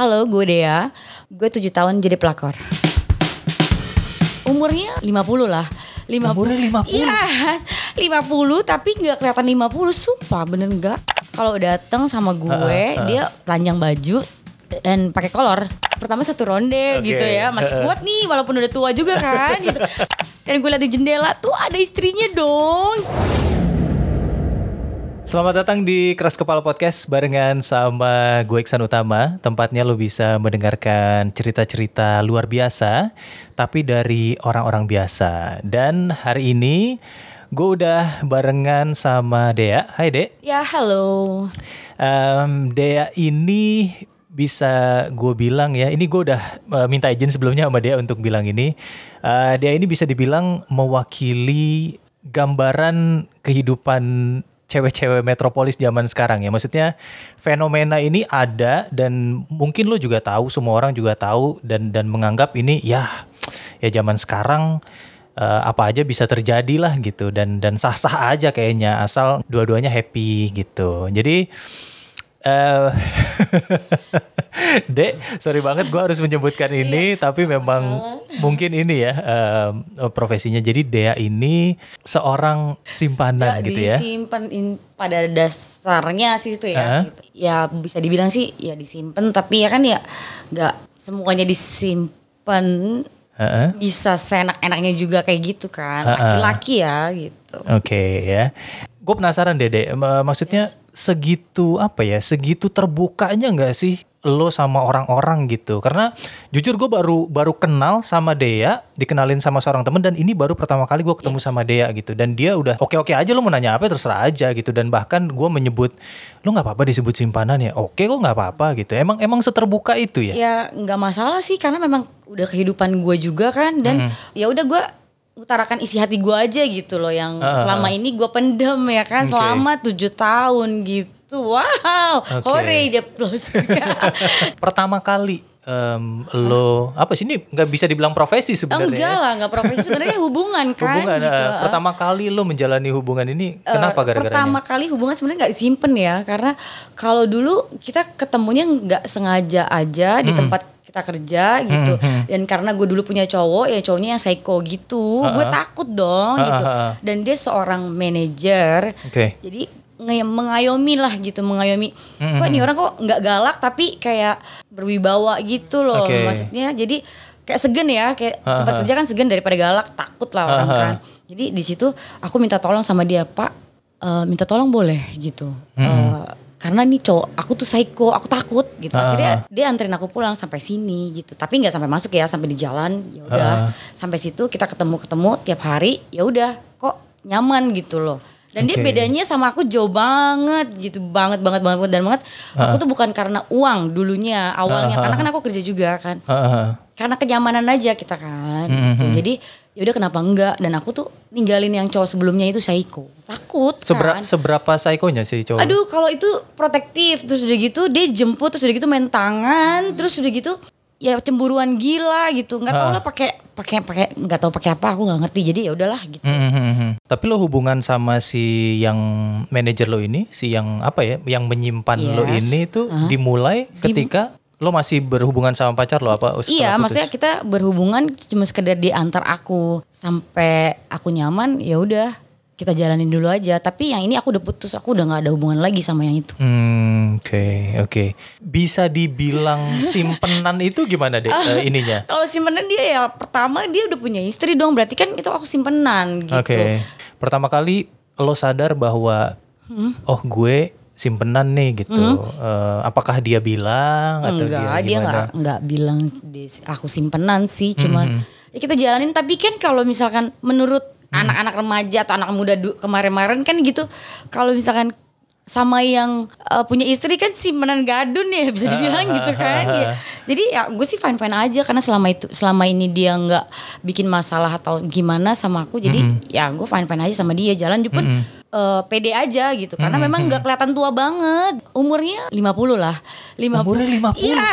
Halo, gue Dea. Gue 7 tahun jadi pelakor. Umurnya 50 lah. 50. Umurnya 50? Iya, 50 tapi nggak kelihatan 50, sumpah bener nggak. Kalau datang sama gue, dia telanjang baju dan pakai kolor. Pertama satu ronde Oke. gitu ya, masih kuat nih walaupun udah tua juga kan gitu. Dan gue liat di jendela tuh ada istrinya dong. Selamat datang di Keras Kepala Podcast barengan sama gue Iksan Utama. Tempatnya lo bisa mendengarkan cerita-cerita luar biasa, tapi dari orang-orang biasa. Dan hari ini gue udah barengan sama Dea. Hai Dea. Ya halo. Em, Dea ini bisa gue bilang ya, ini gue udah eh, minta izin sebelumnya sama Dea untuk bilang ini. Eh, Dea ini bisa dibilang mewakili gambaran kehidupan cewek-cewek metropolis zaman sekarang ya. Maksudnya fenomena ini ada dan mungkin lo juga tahu, semua orang juga tahu dan dan menganggap ini ya ya zaman sekarang eh, apa aja bisa terjadi lah gitu dan dan sah-sah aja kayaknya asal dua-duanya happy gitu. Jadi eh Dek, sorry banget gue harus menyebutkan ini, tapi memang mungkin ini ya em, profesinya. Jadi Dea ini seorang simpanan Ya, gitu ya. disimpan pada dasarnya sih itu ya. Gitu. Ya bisa dibilang sih ya disimpan tapi ya kan ya nggak semuanya disimpan Heeh. bisa seenak-enaknya juga kayak gitu kan. Laki-laki ya gitu. Oke ya. Gue penasaran Dede, maksudnya segitu apa ya, segitu terbukanya nggak sih lo sama orang-orang gitu? Karena jujur gue baru baru kenal sama Dea, dikenalin sama seorang temen dan ini baru pertama kali gue ketemu sama Dea gitu. Dan dia udah oke-oke aja lo mau nanya apa terserah aja gitu. Dan bahkan gue menyebut lo nggak apa-apa disebut simpanan ya? Oke kok nggak apa-apa gitu. Emang emang seterbuka itu ya? Ya nggak masalah sih karena memang udah kehidupan gue juga kan dan ya udah gue utarakan isi hati gue aja gitu loh yang Ah, ah, selama ini gue pendem ya kan Oke. selama tujuh tahun gitu wow Oke. hore dia plus Pertama kali em, lo apa sih ini nggak bisa dibilang profesi sebenarnya? ya? enggak lah, enggak profesi sebenarnya hubungan kan hubungan gitu. eh, pertama kali lo menjalani hubungan ini Eh, kenapa gara-garanya? Pertama kali hubungan sebenarnya nggak disimpan ya, karena kalau dulu kita ketemunya nggak sengaja aja Hmm. di tempat kita kerja gitu. Dan karena gue dulu punya cowok, ya cowoknya yang psycho gitu, gue takut dong Ah, gitu. ah, ah. Dan dia seorang manajer, Oke. jadi mengayomi lah gitu, mengayomi. Hmm, Kok ini orang kok nggak galak tapi kayak berwibawa gitu loh, Oke. maksudnya. Jadi kayak segen ya, kayak Ah, tempat ah. kerja kan segan daripada galak, takut lah orang Ah, ah. kan. Jadi di situ aku minta tolong sama dia, Pak, eh, minta tolong boleh gitu. Eh, karena nih cowok, aku tuh psycho, aku takut gitu. Ah, Akhirnya dia anterin aku pulang sampai sini gitu. Tapi nggak sampai masuk ya, sampai di jalan. Ya udah, Ah. sampai situ kita ketemu-ketemu tiap hari. Ya udah, kok nyaman gitu loh. Dan dia Oke. bedanya sama aku jauh banget gitu, banget banget banget dan banget. Aku tuh bukan karena uang dulunya awalnya, ah, karena kan aku kerja juga kan Heeh. karena kenyamanan aja kita kan Mhm. gitu. jadi yaudah kenapa enggak dan aku tuh ninggalin yang cowok sebelumnya itu psycho takut Sebera- kan seberapa psikonya sih cowok? aduh kalau itu protektif terus udah gitu dia jemput terus udah gitu main tangan terus udah gitu ya cemburuan gila gitu nggak tahu Ah. lah pakai pakai pakai nggak tahu pakai apa aku nggak ngerti jadi ya udahlah gitu Mhm. Tapi lo hubungan sama si yang manajer lo ini, si yang apa ya, yang menyimpan lo Yes. ini tuh dimulai ketika lo masih berhubungan sama pacar lo apa? Iya, putus? maksudnya kita berhubungan cuma sekedar diantar aku sampai aku nyaman, ya udah kita jalanin dulu aja. Tapi yang ini aku udah putus, aku udah nggak ada hubungan lagi sama yang itu. Hmm, oke, oke. Bisa dibilang simpenan itu gimana deh eh, ininya? Kalau simpenan dia ya pertama dia udah punya istri dong, berarti kan itu aku simpenan gitu. Oke. Pertama kali lo sadar bahwa Hmm? oh gue simpenan nih gitu. Eh, apakah dia bilang atau Enggak, dia dia gimana? nggak nggak bilang dia- aku simpenan sih, cuman ya kita jalanin. Tapi kan kalau misalkan menurut anak-anak remaja atau anak muda kemarin-kemarin kan gitu, kalau misalkan sama yang uh, punya istri kan simpenan gadun ya bisa dibilang gitu kan ya. Jadi ya gue sih fine fine aja karena selama itu selama ini dia nggak bikin masalah atau gimana sama aku jadi ya gue fine fine aja sama dia jalan pun eh, pede aja gitu karena memang nggak kelihatan tua banget umurnya 50 lah 50 Umurnya 50? iya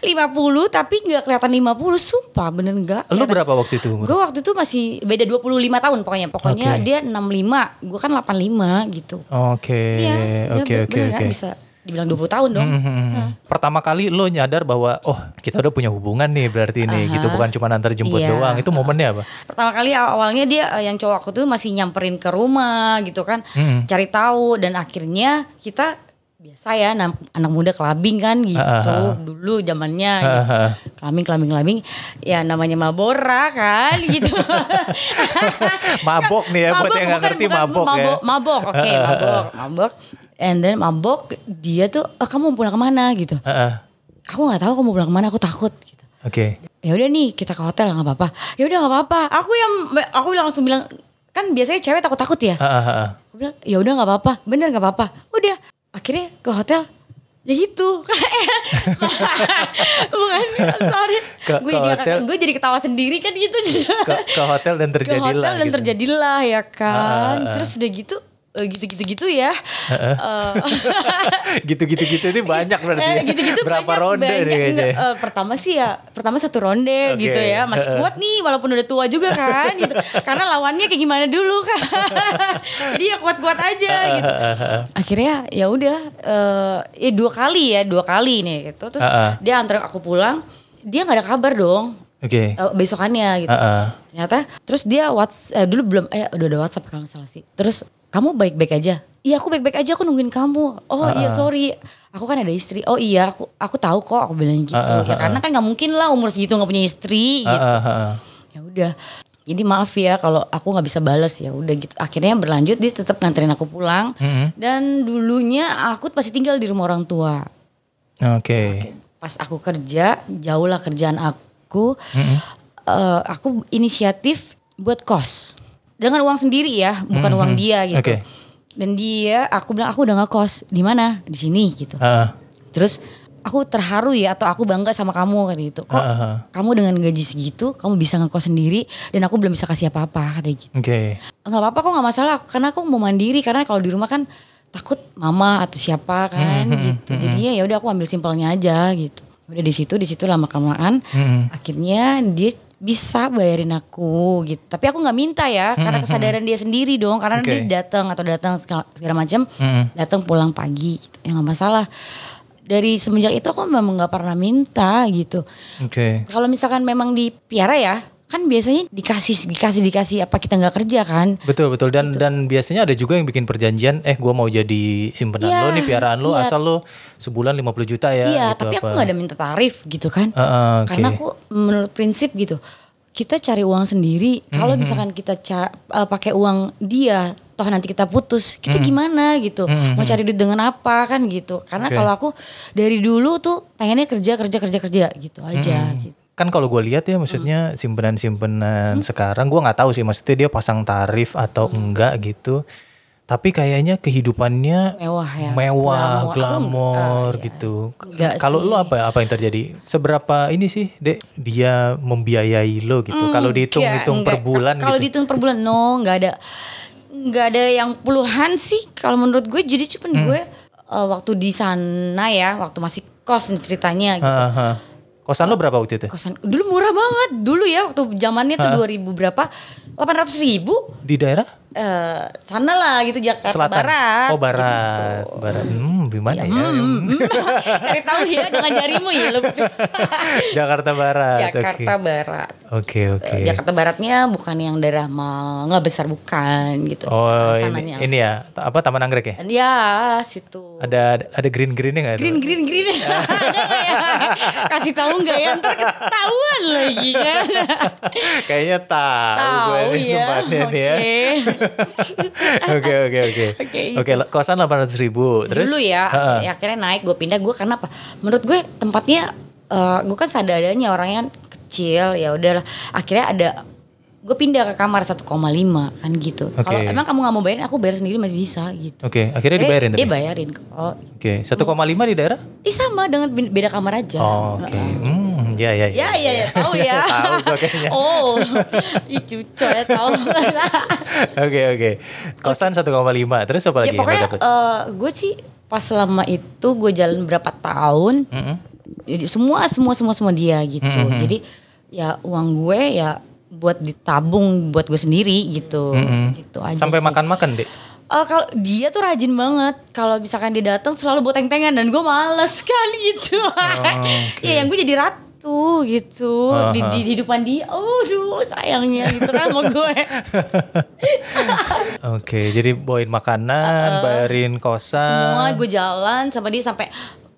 50 tapi nggak kelihatan 50 sumpah bener nggak Lo berapa waktu itu umur? gue waktu itu masih beda 25 tahun pokoknya pokoknya Oke. dia 65 gue kan 85 gitu Oke, Iya, oke, oke, oke. kan? bisa dibilang 20 tahun dong. Hmm. Pertama kali lo nyadar bahwa oh kita udah punya hubungan nih berarti ini gitu bukan cuma antar jemput Iya. doang. Itu momennya apa? Pertama kali awalnya dia eh, yang cowok aku tuh masih nyamperin ke rumah gitu kan, Hmm. cari tahu dan akhirnya kita biasa ya anak muda kelabing kan gitu ah. dulu zamannya Ah, gitu. ah, ah. kelabing kelabing kelabing ya namanya mabora kan gitu Mabok nih ya buat yang nggak ngerti bukan mabok, ya. mabok mabok oke mabok mabok and then mabok dia tuh "Ah, kamu mau pulang ke mana gitu Heeh. aku nggak tahu kamu mau pulang ke mana aku takut gitu Oke. ya udah nih kita ke hotel nggak apa-apa ya udah nggak apa-apa aku yang aku langsung bilang kan biasanya cewek takut takut ya Heeh, heeh. aku bilang ya udah nggak apa-apa bener nggak apa-apa udah akhirnya ke hotel ya gitu bukan sorry Ke- gue ke jadi hotel. gue jadi ketawa sendiri kan gitu Ke, ke hotel dan ke terjadilah hotel dan gitu. terjadilah ya kan ah, ah. terus udah gitu gitu-gitu gitu ya Eh, Gitu-gitu gitu ini banyak berarti. Eh, ya. gitu-gitu Berapa banyak, ronde banyak. nih kayaknya. Enggak, eh, pertama sih ya, pertama satu ronde Oke. gitu ya. Masih kuat nih walaupun udah tua juga kan gitu. Karena lawannya kayak gimana dulu kan. Jadi ya kuat-kuat aja gitu. Akhirnya ya udah eh ya dua kali ya, dua kali nih gitu. Terus Ah, ah. dia antar aku pulang, dia nggak ada kabar dong. Oke. eh, besokannya gitu. Heeh. Ternyata terus dia WhatsApp eh, dulu belum eh udah ada WhatsApp kalau nggak salah sih. Terus kamu baik-baik aja. Iya aku baik-baik aja aku nungguin kamu. Oh iya sorry. Aku kan ada istri. Oh iya aku aku tahu kok aku bilang gitu. Ah, ah, ya karena kan nggak mungkin lah umur segitu nggak punya istri gitu. Ya udah. Jadi maaf ya kalau aku nggak bisa balas ya udah gitu. Akhirnya berlanjut dia tetap nganterin aku pulang. Mm-hmm. Dan dulunya aku pasti tinggal di rumah orang tua. Oke. Pas aku kerja, jauh lah kerjaan aku. Mm-hmm. eh, aku inisiatif buat kos dengan uang sendiri ya, bukan uang dia gitu. Oke. Dan dia, aku bilang aku udah nggak kos di mana? Di sini gitu. Heeh. Terus aku terharu ya atau aku bangga sama kamu kan gitu. Kok Heeh. kamu dengan gaji segitu, kamu bisa ngekos sendiri dan aku belum bisa kasih apa-apa kata gitu. Oke. Nggak apa-apa kok nggak masalah karena aku mau mandiri karena kalau di rumah kan takut mama atau siapa kan gitu. Jadinya ya udah aku ambil simpelnya aja gitu. Udah di situ di situ lama kelamaan Mhm. akhirnya dia bisa bayarin aku gitu. Tapi aku nggak minta ya karena kesadaran dia sendiri dong karena Oke. dia datang atau datang segala, segala macam, Mhm. datang pulang pagi gitu. Ya nggak masalah. Dari semenjak itu aku memang nggak pernah minta gitu. Oke. Kalau misalkan memang dipiara ya, kan biasanya dikasih dikasih dikasih apa kita nggak kerja kan? Betul betul dan dan biasanya ada juga yang bikin perjanjian eh gua mau jadi simpenan Iya, lo nih piaraan lo iya. asal lo sebulan 50 juta ya iya, gitu tapi aku apa. nggak ada minta tarif gitu kan? Heeh, oke. Karena aku menurut prinsip gitu, kita cari uang sendiri. Kalau Mm-hmm. misalkan kita eh, pakai uang dia, toh nanti kita putus, kita Mm-hmm. gimana gitu? Mau cari duit dengan apa kan gitu? Karena Oke. kalau aku dari dulu tuh pengennya kerja kerja kerja kerja gitu aja. Gitu. Kan kalau gue lihat ya maksudnya Hmm. simpenan-simpenan sekarang gua nggak tahu sih maksudnya dia pasang tarif atau Hmm. enggak gitu. Tapi kayaknya kehidupannya Mewah ya, mewah, glamor. glamor Ah, iya. gitu. Enggak Kalau lo apa apa yang terjadi? Seberapa ini sih, Dek, dia membiayai lo gitu. Kalau dihitung-hitung per bulan Hmm, Kalau gitu. dihitung per bulan no, nggak ada nggak ada yang puluhan sih kalau menurut gue jadi cuman Hmm. gue eh, waktu di sana ya, waktu masih kos ceritanya gitu. Heeh, heeh. Kosan lo berapa waktu itu? Kosan dulu murah banget dulu ya waktu zamannya tuh 2000 berapa? 800 ribu Di daerah eh sana lah gitu Jakarta selatan. Barat. Oh, barat. gitu. Barat. Hmm, gimana ya? Hmm, Cari tahu ya dengan jarimu ya lu. Jakarta Barat. Jakarta Barat. Oke, oke. Eh, Jakarta Baratnya bukan yang daerah Mangga besar bukan gitu. Oh, ini, Sananya. ini ya, apa Taman Anggrek ya? Ya situ. Ada ada green-greennya nggak? Green green green. Ada nggak ya? Kasih tahu nggak ya? Ntar ketahuan lagi kan. Kayaknya tahu Tahu ya. tempatnya nih ya. Oke oke oke. Oke, Oke kosan 800 ribu. Terus? Dulu ya, Heeh. ya akhirnya naik gue pindah gue karena apa? Menurut gue tempatnya eh, gue kan seadanya orangnya kan kecil ya udahlah. Akhirnya ada gue pindah ke kamar 1,5 kan gitu. Oke. Kalau emang kamu nggak mau bayarin, aku bayar sendiri masih bisa gitu. Oke, akhirnya Eh, dibayarin Dia tapi. bayarin. Oh, Oke, 1,5 di daerah? Ih sama dengan be- beda kamar aja. Oh, Oke, hmm, ya ya Ya ya ya tahu ya. Tahu kayaknya. Oh, ih cucu ya tahu. Oke oke. Kosan 1,5. Terus apa lagi ya pokoknya dapet? eh, gue sih pas selama itu gue jalan berapa tahun, Mm-mm. jadi semua semua semua semua dia gitu. Mhm. Jadi ya uang gue ya buat ditabung buat gue sendiri gitu, Mm-mm. gitu aja. Sampai makan-makan deh. Eh, kalau dia tuh rajin banget kalau misalkan dia datang selalu bawa teng-tengan dan gue males kan gitu oke. ya yang gue jadi ratu gitu di, Aha. di, di depan dia oh duh sayangnya gitu kan sama gue Oke, jadi bawain makanan, bayarin kosan. semua gue jalan sama dia sampai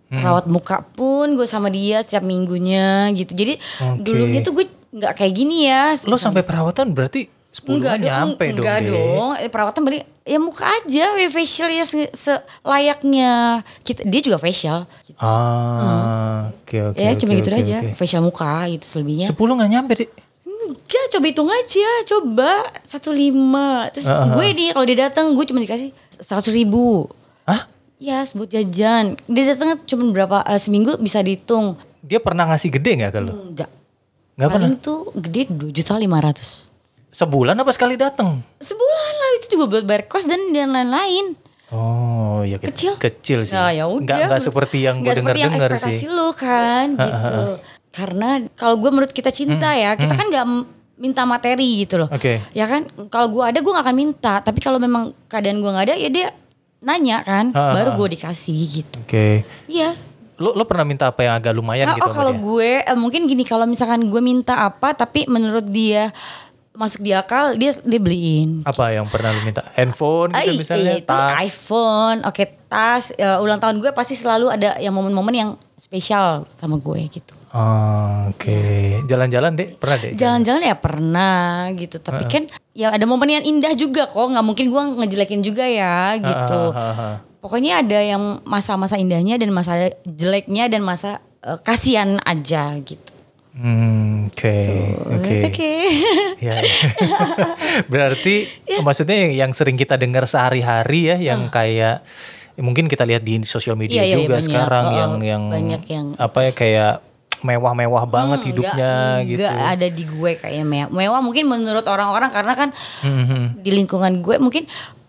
rawat muka pun gue sama dia setiap minggunya gitu jadi Oke. dulunya tuh gue nggak kayak gini ya Lo sampai perawatan berarti sepuluhan nyampe dong. enggak Dek. dong. Eh, Perawatan beri ya muka aja, facial ya se- selayaknya. Kita dia juga facial. Gitu. Ah, oke oke. ya cuma oke, gitu oke, aja, oke. facial muka gitu selebihnya. Sepuluh nggak nyampe deh. Enggak, coba hitung aja, coba satu lima. Terus Ah, ah. gue nih kalau dia datang gue cuma dikasih seratus ribu. Hah? Ya sebut jajan. Dia datang cuma berapa eh, seminggu bisa dihitung. Dia pernah ngasih gede nggak ke lo? Enggak. Nggak pernah. Paling tuh gede dua juta lima ratus. Sebulan apa sekali datang? Sebulan lah itu juga buat bayar kos dan dan lain-lain. Oh, ya ke- Kecil. Kecil sih. Nah, ya udah. Nggak nggak seperti yang gue dengar-dengar sih. lu kan gitu. Karena kalau gue menurut kita cinta ya, kita kan nggak minta materi gitu loh. Hmm, Oke. Ya kan, kalau gue ada gue gak akan minta. Tapi kalau memang keadaan gue nggak ada, ya dia nanya kan, Ah, baru ah. gue dikasih gitu. Oke. Iya. Lo lo pernah minta apa yang agak lumayan Nah, gitu oh kalau gue eh, mungkin gini kalau misalkan gue minta apa tapi menurut dia masuk di akal dia dia beliin. Apa yang pernah lo minta? Handphone gitu i- misalnya? iya, itu tas? iPhone, oke tas, ya, ulang tahun gue pasti selalu ada yang momen-momen yang spesial sama gue gitu. Oh, Oke. Jalan-jalan deh, pernah deh? Jalan-jalan ya pernah gitu, tapi kan ya ada momen yang indah juga kok, nggak mungkin gue ngejelekin juga ya gitu. Ah. Pokoknya ada yang masa-masa indahnya dan masa jeleknya dan masa eh, kasihan aja gitu. Hmm, Oke, oke. Oke. Ya, ya. Berarti maksudnya yang, yang sering kita dengar sehari-hari ya, yang kayak ya mungkin kita lihat di sosial media Ah. Iya, juga banyak. sekarang Oh, yang yang banyak yang- apa ya kayak mewah-mewah banget hidupnya Nggak- gitu. nggak ada di gue kayak mewah. Mewah mungkin menurut orang-orang karena kan Mhm. di lingkungan gue mungkin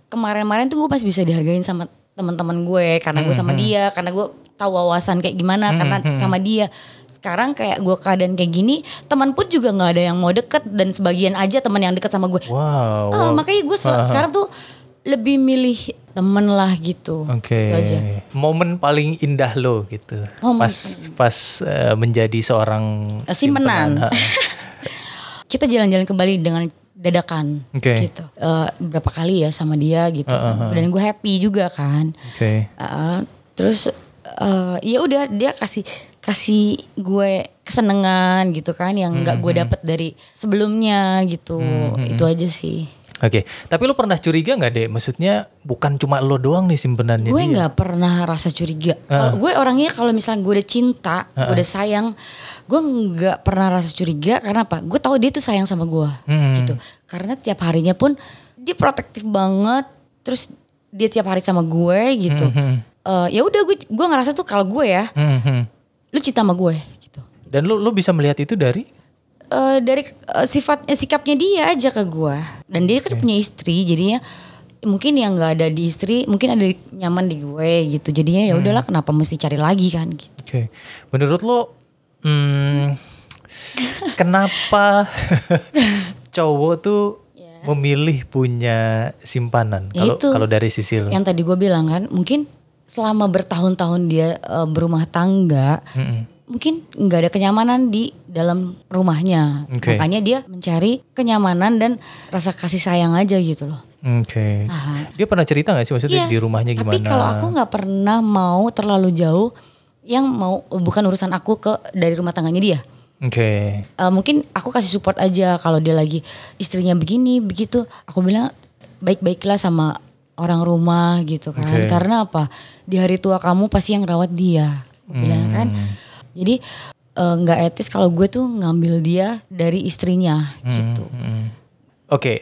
kemarin-kemarin tuh gue masih bisa dihargain sama teman-teman gue karena gue Mhm. sama dia karena gue tahu wawasan kayak gimana karena sama dia sekarang kayak gue keadaan kayak gini teman pun juga nggak ada yang mau deket dan sebagian aja teman yang deket sama gue Wow. Ah, wow. makanya gue se- sekarang tuh lebih milih temen lah gitu Oke. Itu aja. Momen paling indah lo gitu. Momen pas pas eh, menjadi seorang Eh, simpenan. Ha. kita jalan-jalan ke Bali dengan dadakan Oke. gitu Eh, berapa kali ya sama dia gitu dan gue happy juga kan Oke. Uh, terus uh, ya udah dia kasih kasih gue kesenangan gitu kan yang nggak gue dapet dari sebelumnya gitu. Itu aja sih. Oke, tapi lo pernah curiga nggak deh? Maksudnya bukan cuma lo doang nih simpenannya gue nggak pernah rasa curiga. Kalau gue orangnya kalau misalnya gue udah cinta gue udah sayang gue nggak pernah rasa curiga. Karena apa? Gue tahu dia tuh sayang sama gue Hmm. gitu. Karena tiap harinya pun dia protektif banget terus dia tiap hari sama gue gitu. Mhm. Eh, ya udah gue gue ngerasa tuh kalau gue ya Mhm. Lu cinta sama gue gitu. Dan lo lo bisa melihat itu dari? Eh, dari eh, sifat eh, sikapnya dia aja ke gue. Dan dia kan punya istri jadinya mungkin yang nggak ada di istri mungkin ada di- nyaman di gue gitu. Jadinya ya udahlah kenapa mesti cari lagi kan gitu. Oke, menurut lo, hmm, kenapa cowok tuh memilih punya simpanan? Kalau kalau dari sisi lo, yang tadi gue bilang kan mungkin selama bertahun-tahun dia eh, berumah tangga Mm-mm. mungkin nggak ada kenyamanan di dalam rumahnya Oke. makanya dia mencari kenyamanan dan rasa kasih sayang aja gitu loh Oke, Aha. dia pernah cerita nggak sih maksudnya Iya, di rumahnya gimana? Tapi kalau aku nggak pernah mau terlalu jauh yang mau bukan urusan aku ke dari rumah tangganya dia. Oke, Eh, mungkin aku kasih support aja kalau dia lagi istrinya begini begitu. Aku bilang baik-baiklah sama orang rumah gitu kan. Oke. Karena apa? Di hari tua kamu pasti yang rawat dia. Aku bilang kan. Hmm. Jadi eh, nggak etis kalau gue tuh ngambil dia dari istrinya gitu. Mm. Oke,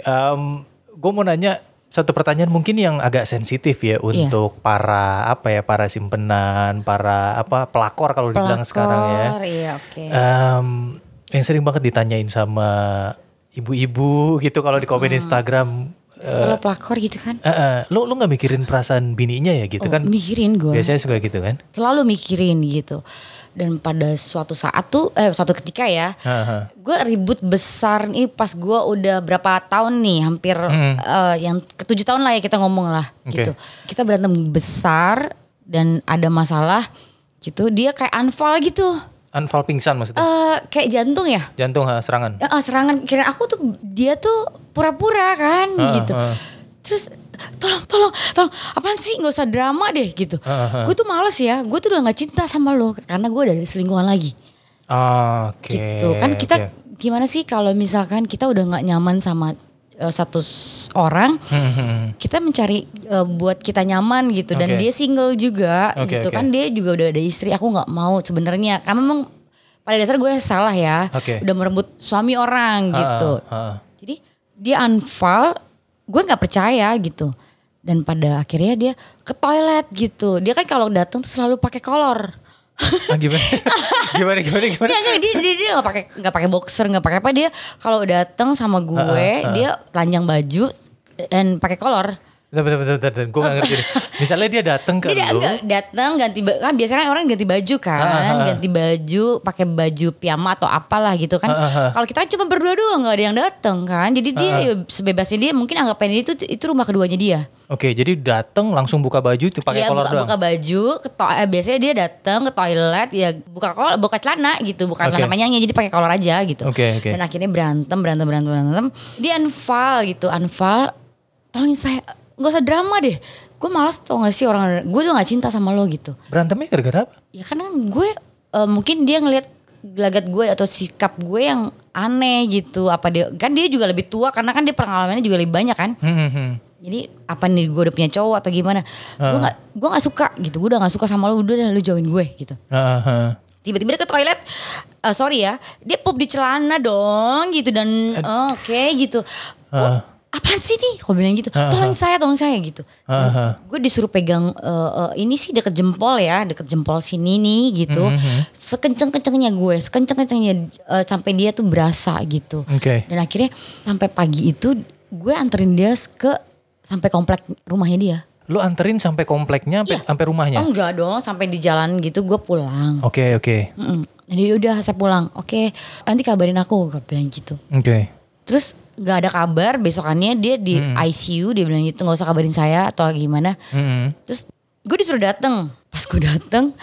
gue mau nanya satu pertanyaan mungkin yang agak sensitif ya Iya. untuk para apa ya para simpenan, para apa pelakor kalau dibilang sekarang ya. Pelakor, Iya oke. Em, yang sering banget ditanyain sama ibu-ibu gitu kalau di Hmm. komen Instagram, Selalu pelakor gitu kan. eh, eh, lo lo nggak mikirin perasaan bininya ya gitu Oh, kan? mikirin gue. Biasanya suka gitu kan? selalu mikirin gitu dan pada suatu saat tuh eh suatu ketika ya Aha. gue ribut besar nih pas gue udah berapa tahun nih hampir eh, yang ketujuh tahun lah ya kita ngomong lah Oke. gitu kita berantem besar dan ada masalah gitu dia kayak unfall gitu Anfal pingsan maksudnya. eh kayak jantung ya Jantung ha, serangan. Ah, serangan kira aku tuh dia tuh pura-pura kan Ah, gitu. ah. Terus tolong tolong tolong apaan sih nggak usah drama deh gitu. Ah, ah. Gue tuh males ya, gue tuh udah nggak cinta sama lo karena gue dari selingkuhan lagi. Ah, Oke. gitu kan kita oke. gimana sih kalau misalkan kita udah nggak nyaman sama eh, satu orang, Hmm, kita mencari eh, buat kita nyaman gitu. Dan Oke. dia single juga Oke, gitu oke. kan. Dia juga udah ada istri. Aku nggak mau sebenarnya. Karena memang pada dasar gue salah ya. Oke. udah merebut suami orang gitu. Ah, ah, ah. jadi dia unfall gue nggak percaya gitu. Dan pada akhirnya dia ke toilet gitu. Dia kan kalau datang tuh selalu pakai kolor Ah, gimana? gimana gimana gimana? Nggak, nggak, dia dia dia nggak pakai nggak pakai boxer nggak pakai apa dia kalau datang sama gue dia telanjang baju dan pakai kolor Bentar, bentar, bentar, bentar. Gue gak ngerti deh. Misalnya dia datang ke dia lu. datang ganti kan biasanya kan orang ganti baju kan Ah, ah, ah. ganti baju pakai baju piyama atau apalah gitu kan kalau kita kan cuma berdua doang nggak ada yang datang kan jadi dia ya sebebasnya dia mungkin anggapannya itu itu rumah keduanya dia Oke, jadi datang langsung buka baju tuh pakai Iya, kolor buka, doang. buka baju, ke to- eh, biasanya dia datang ke toilet ya buka kolor, buka celana gitu, bukan Oke. celana panjangnya jadi pakai kolor aja gitu. Oke, oke. Dan akhirnya berantem, berantem, berantem, berantem. Dia unfall gitu, unfall. Tolongin saya, nggak usah drama deh. Gue malas tau gak sih orang, gue tuh gak cinta sama lo gitu. Berantemnya gara-gara apa? Ya karena gue eh, mungkin dia ngelihat gelagat gue atau sikap gue yang aneh gitu. Apa dia kan dia juga lebih tua karena kan dia pengalamannya juga lebih banyak kan. Hmm, hmm, hmm. Jadi apa nih gue udah punya cowok atau gimana? Gue Ah. nggak gue nggak suka gitu. Gue udah nggak suka sama lo. Udah dah, lu jauhin gue gitu. Ah, ah. Tiba-tiba dia ke toilet. eh, sorry ya, dia pup di celana dong gitu dan oh, oke gitu. Kok, Ah. Apaan sih nih? Kau bilang gitu. Tolong saya, tolong saya gitu. Gue disuruh pegang eh, eh, ini sih deket jempol ya, deket jempol sini nih gitu. Mhm. Sekenceng-kencengnya gue, sekenceng-kencengnya eh, sampai dia tuh berasa gitu. Oke. Dan akhirnya sampai pagi itu gue anterin dia ke sampai komplek rumahnya dia. Lu anterin sampai kompleknya, sampai, sampai rumahnya? Oh enggak dong, sampai di jalan gitu gue pulang. Oke, oke. Mm-mm. Jadi udah saya pulang. Oke, nanti kabarin aku, gue bilang gitu. Oke. Terus nggak ada kabar, besokannya dia di ICU, dia bilang gitu nggak usah kabarin saya atau gimana. Hmm. Terus gue disuruh dateng. Pas gue dateng,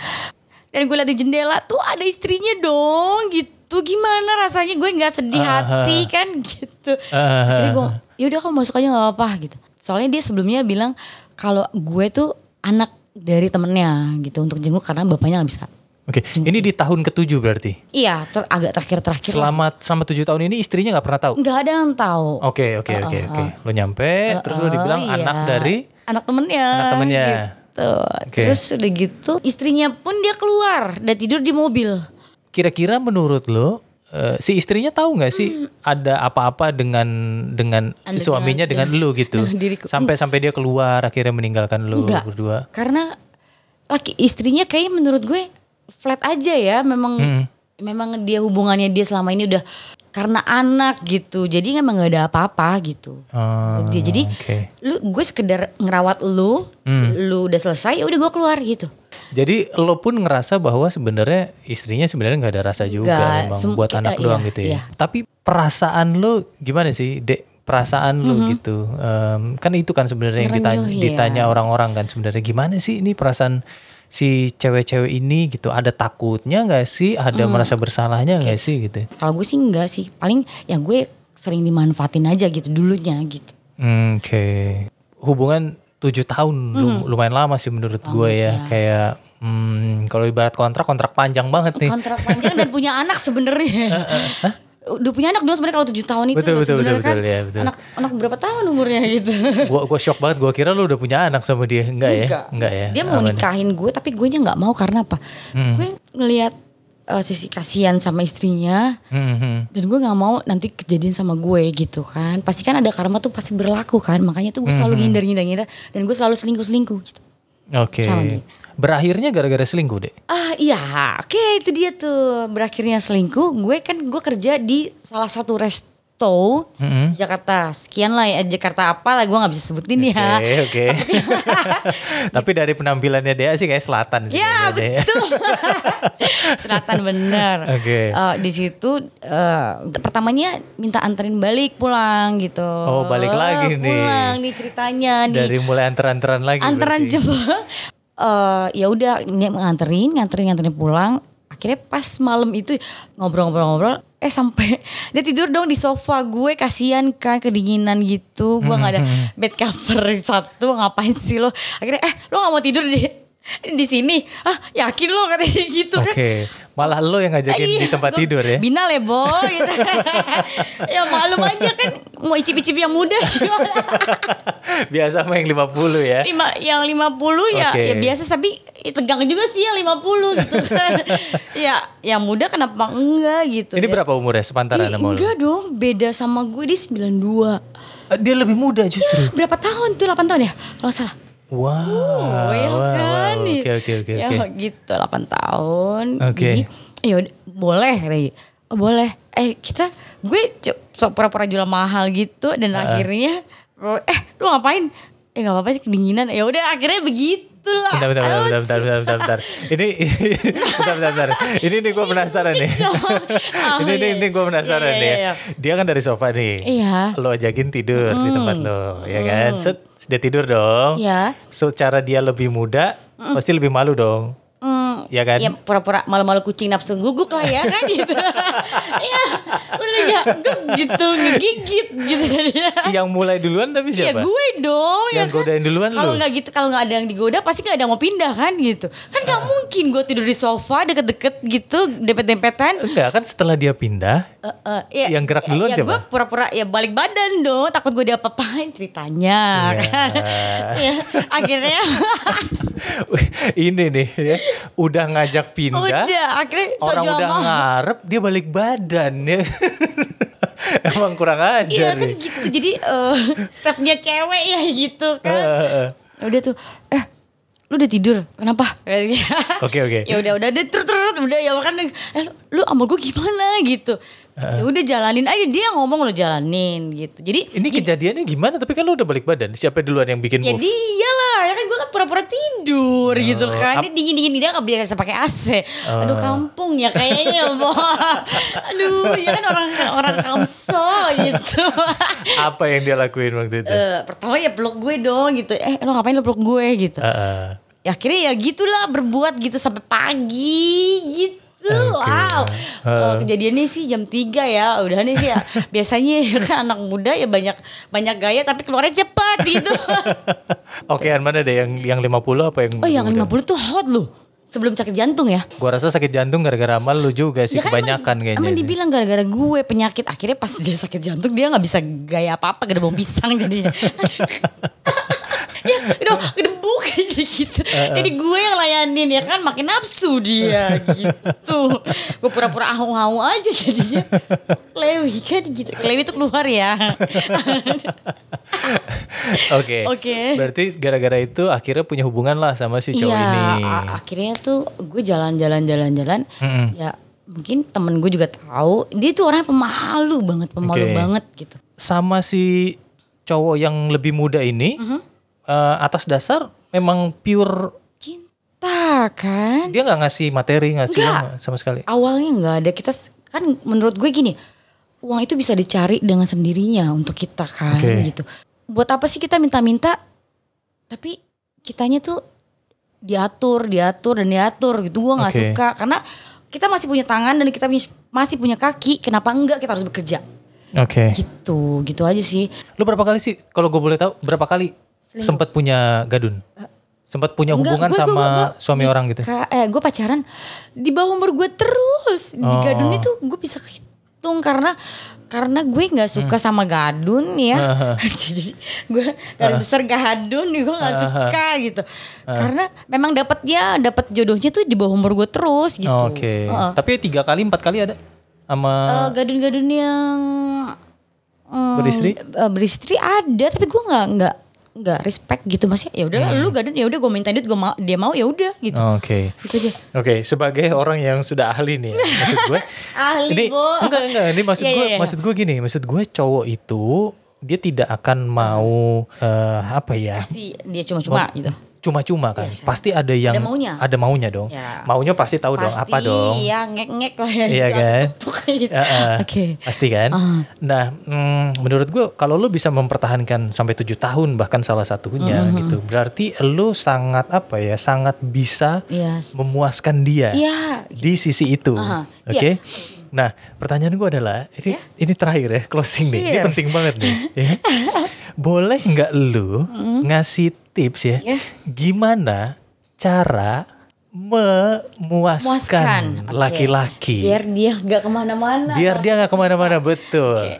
dan gue liat di jendela tuh ada istrinya dong gitu. Gimana rasanya gue nggak sedih Ah, hati kan gitu. Ah, Akhirnya gue, yaudah kamu masuk aja nggak apa-apa gitu. Soalnya dia sebelumnya bilang kalau gue tuh anak dari temennya gitu untuk jenguk karena bapaknya nggak bisa. Oke, ini di tahun ketujuh berarti. Iya, ter- agak terakhir-terakhir lah. Selama selama tujuh tahun ini istrinya nggak pernah tahu. Nggak ada yang tahu. Oke, oke, oke, oke. Lo nyampe, terus lo dibilang iya. anak dari. anak temennya. Anak temennya. Gitu. Oke. Terus udah gitu, istrinya pun dia keluar dan tidur di mobil. Kira-kira menurut lo, eh, si istrinya tahu nggak sih ada apa-apa dengan dengan Dengan- suaminya dengan, dengan- lo gitu? diriku. Sampai sampai dia keluar akhirnya meninggalkan lo Enggak. berdua. Karena laki istrinya kayaknya menurut gue flat aja ya, memang Hmm. memang dia hubungannya dia selama ini udah karena anak gitu. Jadi emang gak ada apa-apa gitu. Dia. Jadi oke. lu gue sekedar ngerawat lu, Hmm. lu udah selesai, ya udah gue keluar gitu. Jadi lo pun ngerasa bahwa sebenarnya istrinya sebenarnya nggak ada rasa juga Nggak, memang sem- buat anak iya, doang gitu ya. iya. Tapi perasaan lo gimana sih, Dek? Perasaan lo Mm-hmm. gitu. Em, kan itu kan sebenarnya yang ditanya, ya. ditanya orang-orang kan sebenarnya gimana sih ini perasaan si cewek-cewek ini gitu. Ada takutnya nggak sih? Ada merasa bersalahnya nggak sih gitu? Kalau gue sih enggak sih, paling ya gue sering dimanfaatin aja gitu dulunya gitu. Hmm, Oke. Hubungan tujuh tahun lu- lumayan lama sih menurut gue ya. ya. Kayak hmm, kalau ibarat kontrak kontrak panjang banget nih. Kontrak panjang dan punya anak sebenarnya. Udah punya anak dong sebenarnya kalau tujuh tahun itu Betul, betul, betul, kan. betul, ya, betul. Anak anak berapa tahun umurnya gitu. gua gua shock banget gua kira lu udah punya anak sama dia enggak ya enggak ya Dia mau Aman nikahin gue tapi gue nya nggak mau karena apa? Hmm. Gue ngelihat eh, sisi kasihan sama istrinya Hmm, hmm. dan gue nggak mau nanti kejadian sama gue gitu kan. Pasti kan ada karma tuh pasti berlaku kan. Makanya tuh gue Hmm, selalu ngindar ngindar ngindar dan gue selalu selingkuh selingkuh gitu. Oke Sama dia. berakhirnya gara-gara selingkuh deh Ah iya, oke itu dia tuh berakhirnya selingkuh. Gue kan gue kerja di salah satu res- tow Mm-mm. Jakarta sekian lah ya Jakarta apa lah gue nggak bisa sebutin ya Oke, oke. Tapi dari penampilannya dia sih kayak selatan sih. Ya betul. Selatan benar. Oke. Eh, di situ eh, pertamanya minta anterin balik pulang gitu. Oh, balik lagi nih. Pulang nih ceritanya nih. Dari mulai anteran-anteran lagi. Anteran coba. Eh ya udah nganterin, nganterin, nganterin pulang. Akhirnya pas malam itu ngobrol-ngobrol-ngobrol, eh sampai dia tidur dong di sofa gue kasihan kan kedinginan gitu. Gue nggak ada Hmm, bed cover satu, ngapain sih lo? Akhirnya eh lo nggak mau tidur di di sini? Ah yakin lo katanya gitu kan? Malah lo yang ngajakin Iya, di tempat gua tidur ya. Binal ya boy gitu. ya maklum aja kan mau icip-icip yang muda gimana. Biasa sama yang 50 ya. Lima, yang 50 ya Oke. ya biasa tapi ya tegang juga sih yang 50 gitu kan. ya yang muda kenapa enggak gitu. Ini Dia- berapa umurnya sepantaran sama lo? enggak dong, beda sama gue di 92. Eh, Dia lebih muda justru. Berapa tahun tuh? 8 tahun ya? Kalau salah. Wow. Oh, ya wow, kan? Oke, oke, oke, Ya oke. gitu 8 tahun. Oke. Jadi ya boleh katanya. Oh, boleh. Eh kita gue co- so, pura-pura jual mahal gitu dan akhirnya eh lu ngapain? Eh nggak apa-apa sih kedinginan. Ya udah akhirnya begitu lah. Bentar, bentar, bentar, bentar, bentar, bentar, bentar. Ini, bentar, bentar, bentar. Ini nih gue penasaran nih. Oh, ini, ini, ini gue penasaran Iya, nih. iya, ya. iya. Dia kan dari sofa nih. Iya. Lo ajakin tidur di tempat lo, ya kan? Set, dia tidur dong. Iya. So, cara dia lebih muda, pasti lebih malu dong. Ya kan? Ya pura-pura malu-malu kucing nafsu guguk lah ya kan gitu. Iya, udah gak gitu ngegigit gitu jadinya. Yang mulai duluan tapi Ya siapa? gue dong ya Yang kan. godain duluan Kalau nggak gitu, kalau nggak ada yang digoda pasti nggak ada yang mau pindah kan gitu. Kan nggak mungkin gue tidur di sofa deket-deket gitu dempet-dempetan. Enggak, kan setelah dia pindah, Eh, eh, ya, Yang gerak duluan ya, siapa? gue pura-pura ya balik badan dong, takut gue diapa-apain ceritanya Ya. kan. ya, akhirnya ini nih ya, udah ngajak pindah. udah akhirnya so Orang udah mahal. ngarep dia balik badan ya. Emang kurang ajar Iya kan nih. gitu. Jadi eh, stepnya cewek ya gitu kan. eh, eh. Ya udah tuh, eh lu udah tidur kenapa Oke, oke. ya udah udah deh terus terus udah ya kan eh lu, lu sama gue gimana gitu ya udah jalanin aja dia ngomong lu jalanin gitu jadi Ini kejadiannya gimana? Tapi kan lu udah balik badan. Siapa duluan yang bikin ya move? dia lah ya kan gue kan pura-pura tidur gitu kan dia dingin dingin dia nggak biasa pakai AC aduh kampung ya kayaknya aduh ya kan orang orang kamso gitu Apa yang dia lakuin waktu itu? Eh, pertama ya peluk gue dong gitu eh lo ngapain lo peluk gue gitu Eh, eh. ya akhirnya ya gitulah berbuat gitu sampai pagi gitu wow. Eh, kejadiannya sih jam 3 ya. Udah nih sih ya. Biasanya ya kan anak muda ya banyak banyak gaya tapi keluarnya cepat gitu. Okean mana deh? Yang yang 50 apa yang oh yang udah? 50 tuh hot loh. Sebelum sakit jantung ya. Gua rasa sakit jantung gara-gara amal lu juga sih Ya kan kebanyakan emang, kayaknya. emang dibilang gara-gara gue penyakit. Akhirnya pas dia sakit jantung dia nggak bisa gaya apa-apa gede bawang pisang jadinya. ya udah gedebuk aja gitu. Jadi gue yang layanin ya kan makin nafsu dia gitu. Gue pura-pura ahung-ahung aja jadinya. Lewi kan gitu. Lewi tuh keluar ya. Oke. Oke. Berarti gara-gara itu akhirnya punya hubungan lah sama si cowok Iya, ini. akhirnya tuh gue jalan-jalan jalan-jalan. Mm-mm. Ya mungkin temen gue juga tahu dia tuh orangnya pemalu banget, pemalu Oke. banget gitu. Sama si cowok yang lebih muda ini Mhm. Eh, atas dasar memang pure Cinta kan? dia nggak ngasih materi ngasih uang sama sekali. Awalnya nggak ada kita kan menurut gue gini, uang itu bisa dicari dengan sendirinya untuk kita kan Oke. gitu. Buat apa sih kita minta-minta? Tapi kitanya tuh diatur, diatur dan diatur gitu. Gue nggak Oke. suka karena kita masih punya tangan dan kita masih punya kaki. Kenapa enggak kita harus bekerja? Oke. Gitu, gitu aja sih. Lu berapa kali sih kalau gue boleh tahu berapa kali sempat punya gadun? Sempat punya Enggak, hubungan gue- gue- sama gue- gue- suami orang gitu? Ka- eh, gue pacaran di bawah umur gue terus di Oh. gadun itu gue bisa hitung karena karena gue nggak suka Hmm. sama gadun ya jadi gue garis besar gadun gue nggak suka gitu karena memang dapatnya dapat jodohnya tuh di bawah umur gue terus gitu Oh, Oke. Heeh. Tapi tiga kali empat kali ada sama Eh, gadun-gadun yang mm, Beristri? eh, beristri ada tapi gue nggak nggak nggak respect gitu mas ya udah Hmm. lu gak ada ya udah gue minta duit gue mau dia mau ya udah gitu Oke. gitu aja Oke, sebagai orang yang sudah ahli nih, ya, maksud gue. Ahli, ini, Bo. Enggak, enggak. Ini maksud Iya, gue, iya, iya. maksud gue gini. Maksud gue cowok itu dia tidak akan mau eh, apa ya? kasih dia cuma-cuma gitu Cuma-cuma kan. Biasa. Pasti ada yang Ada maunya. ada maunya dong. Ya. Maunya pasti tahu dong apa dong. ya ngek-ngek lah ya Iya gitu, kan? gitu. Heeh. oke Pasti kan. Ah. Nah, mm, menurut gue kalau lu bisa mempertahankan sampai tujuh tahun bahkan salah satunya Mm-hmm. gitu, berarti lu sangat apa ya? Sangat bisa iya memuaskan dia iya di sisi itu. Aha, Oke. Nah, pertanyaan gue adalah ini Ya. ini terakhir ya closing nih. Ini Iya. penting banget nih. ya. Boleh nggak lu ngasih tips ya? Ya. Gimana cara memuaskan laki-laki biar dia nggak ke mana-mana biar dia nggak ke mana-mana betul.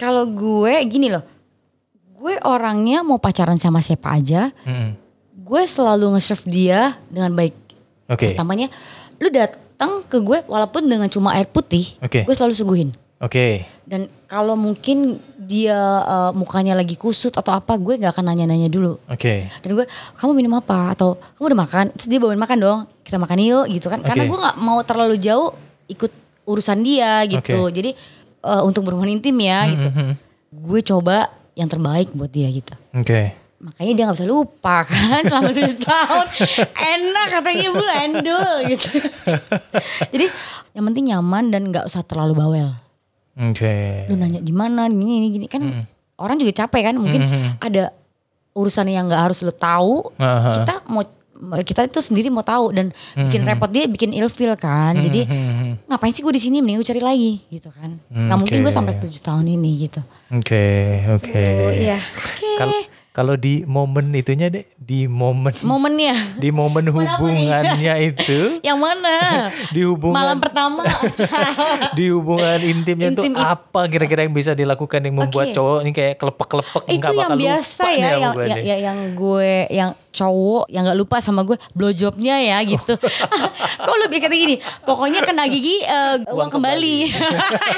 kalau gue gini loh gue orangnya mau pacaran sama siapa aja Mm-mm. gue selalu nge-serve dia dengan baik Oke. Pertamanya lu datang ke gue walaupun dengan cuma air putih, Oke. gue selalu suguhin. Oke. Dan kalau mungkin dia eh, mukanya lagi kusut atau apa, gue nggak akan nanya-nanya dulu. Oke. Dan gue, kamu minum apa? Atau kamu udah makan? Terus dia bawain makan dong. Kita makan yuk gitu kan. Karena Oke. gue nggak mau terlalu jauh ikut urusan dia gitu. Oke. Jadi eh, untuk berhubungan intim ya gitu. Mhm. Gue coba yang terbaik buat dia gitu. Oke. Makanya dia gak bisa lupa kan selama tujuh tahun. Enak katanya ibu endul gitu. Jadi yang penting nyaman dan gak usah terlalu bawel. Oke. Lu nanya gimana gini gini gini kan orang juga capek kan mungkin Mhm. ada urusan yang gak harus lu tahu. Aha. Kita mau kita itu sendiri mau tahu dan bikin repot dia bikin ilfil kan. Jadi Mhm. ngapain sih gue di sini mending gue cari lagi gitu kan. Nggak mungkin gue sampai tujuh tahun ini gitu. Oke. Oke. Oh iya. Oke. Kalau kalau di momen itunya deh, di momen Momennya. di momen hubungannya itu, Yang mana? di hubungan Malam pertama. di hubungan intimnya itu Intim apa kira-kira yang bisa dilakukan yang membuat Oke. cowok ini kayak kelepek-kelepek itu yang bakal biasa lupa nih ya sama yang, ya, nih. ya- yang gue yang cowok yang nggak lupa sama gue blowjobnya ya gitu. Kok lebih kata gini, pokoknya kena gigi eh, uang, Uang kembali.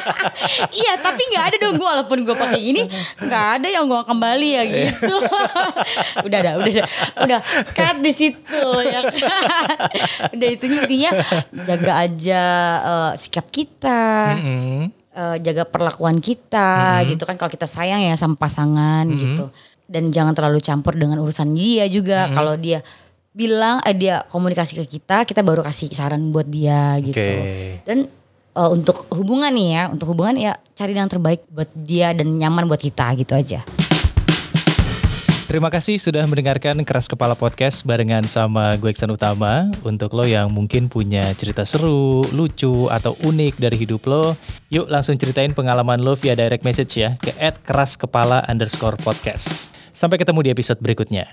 iya, tapi nggak ada dong gue walaupun gue pakai ini nggak ada yang uang kembali ya gitu. udah dah, udah dah, udah cut di situ ya kan. udah itu intinya jaga aja eh, sikap kita. Mm-mm. eh, jaga perlakuan kita gitu kan kalau kita sayang ya sama pasangan gitu dan jangan terlalu campur dengan urusan dia juga. Kalau dia bilang eh dia komunikasi ke kita kita baru kasih saran buat dia gitu. Oke. dan eh, untuk hubungan nih ya untuk hubungan ya cari yang terbaik buat dia dan nyaman buat kita gitu aja Terima kasih sudah mendengarkan Keras Kepala Podcast barengan sama gue Iksan Utama. Untuk lo yang mungkin punya cerita seru, lucu, atau unik dari hidup lo, yuk langsung ceritain pengalaman lo via direct message ya ke @keraskepala underscore podcast. Sampai ketemu di episode berikutnya.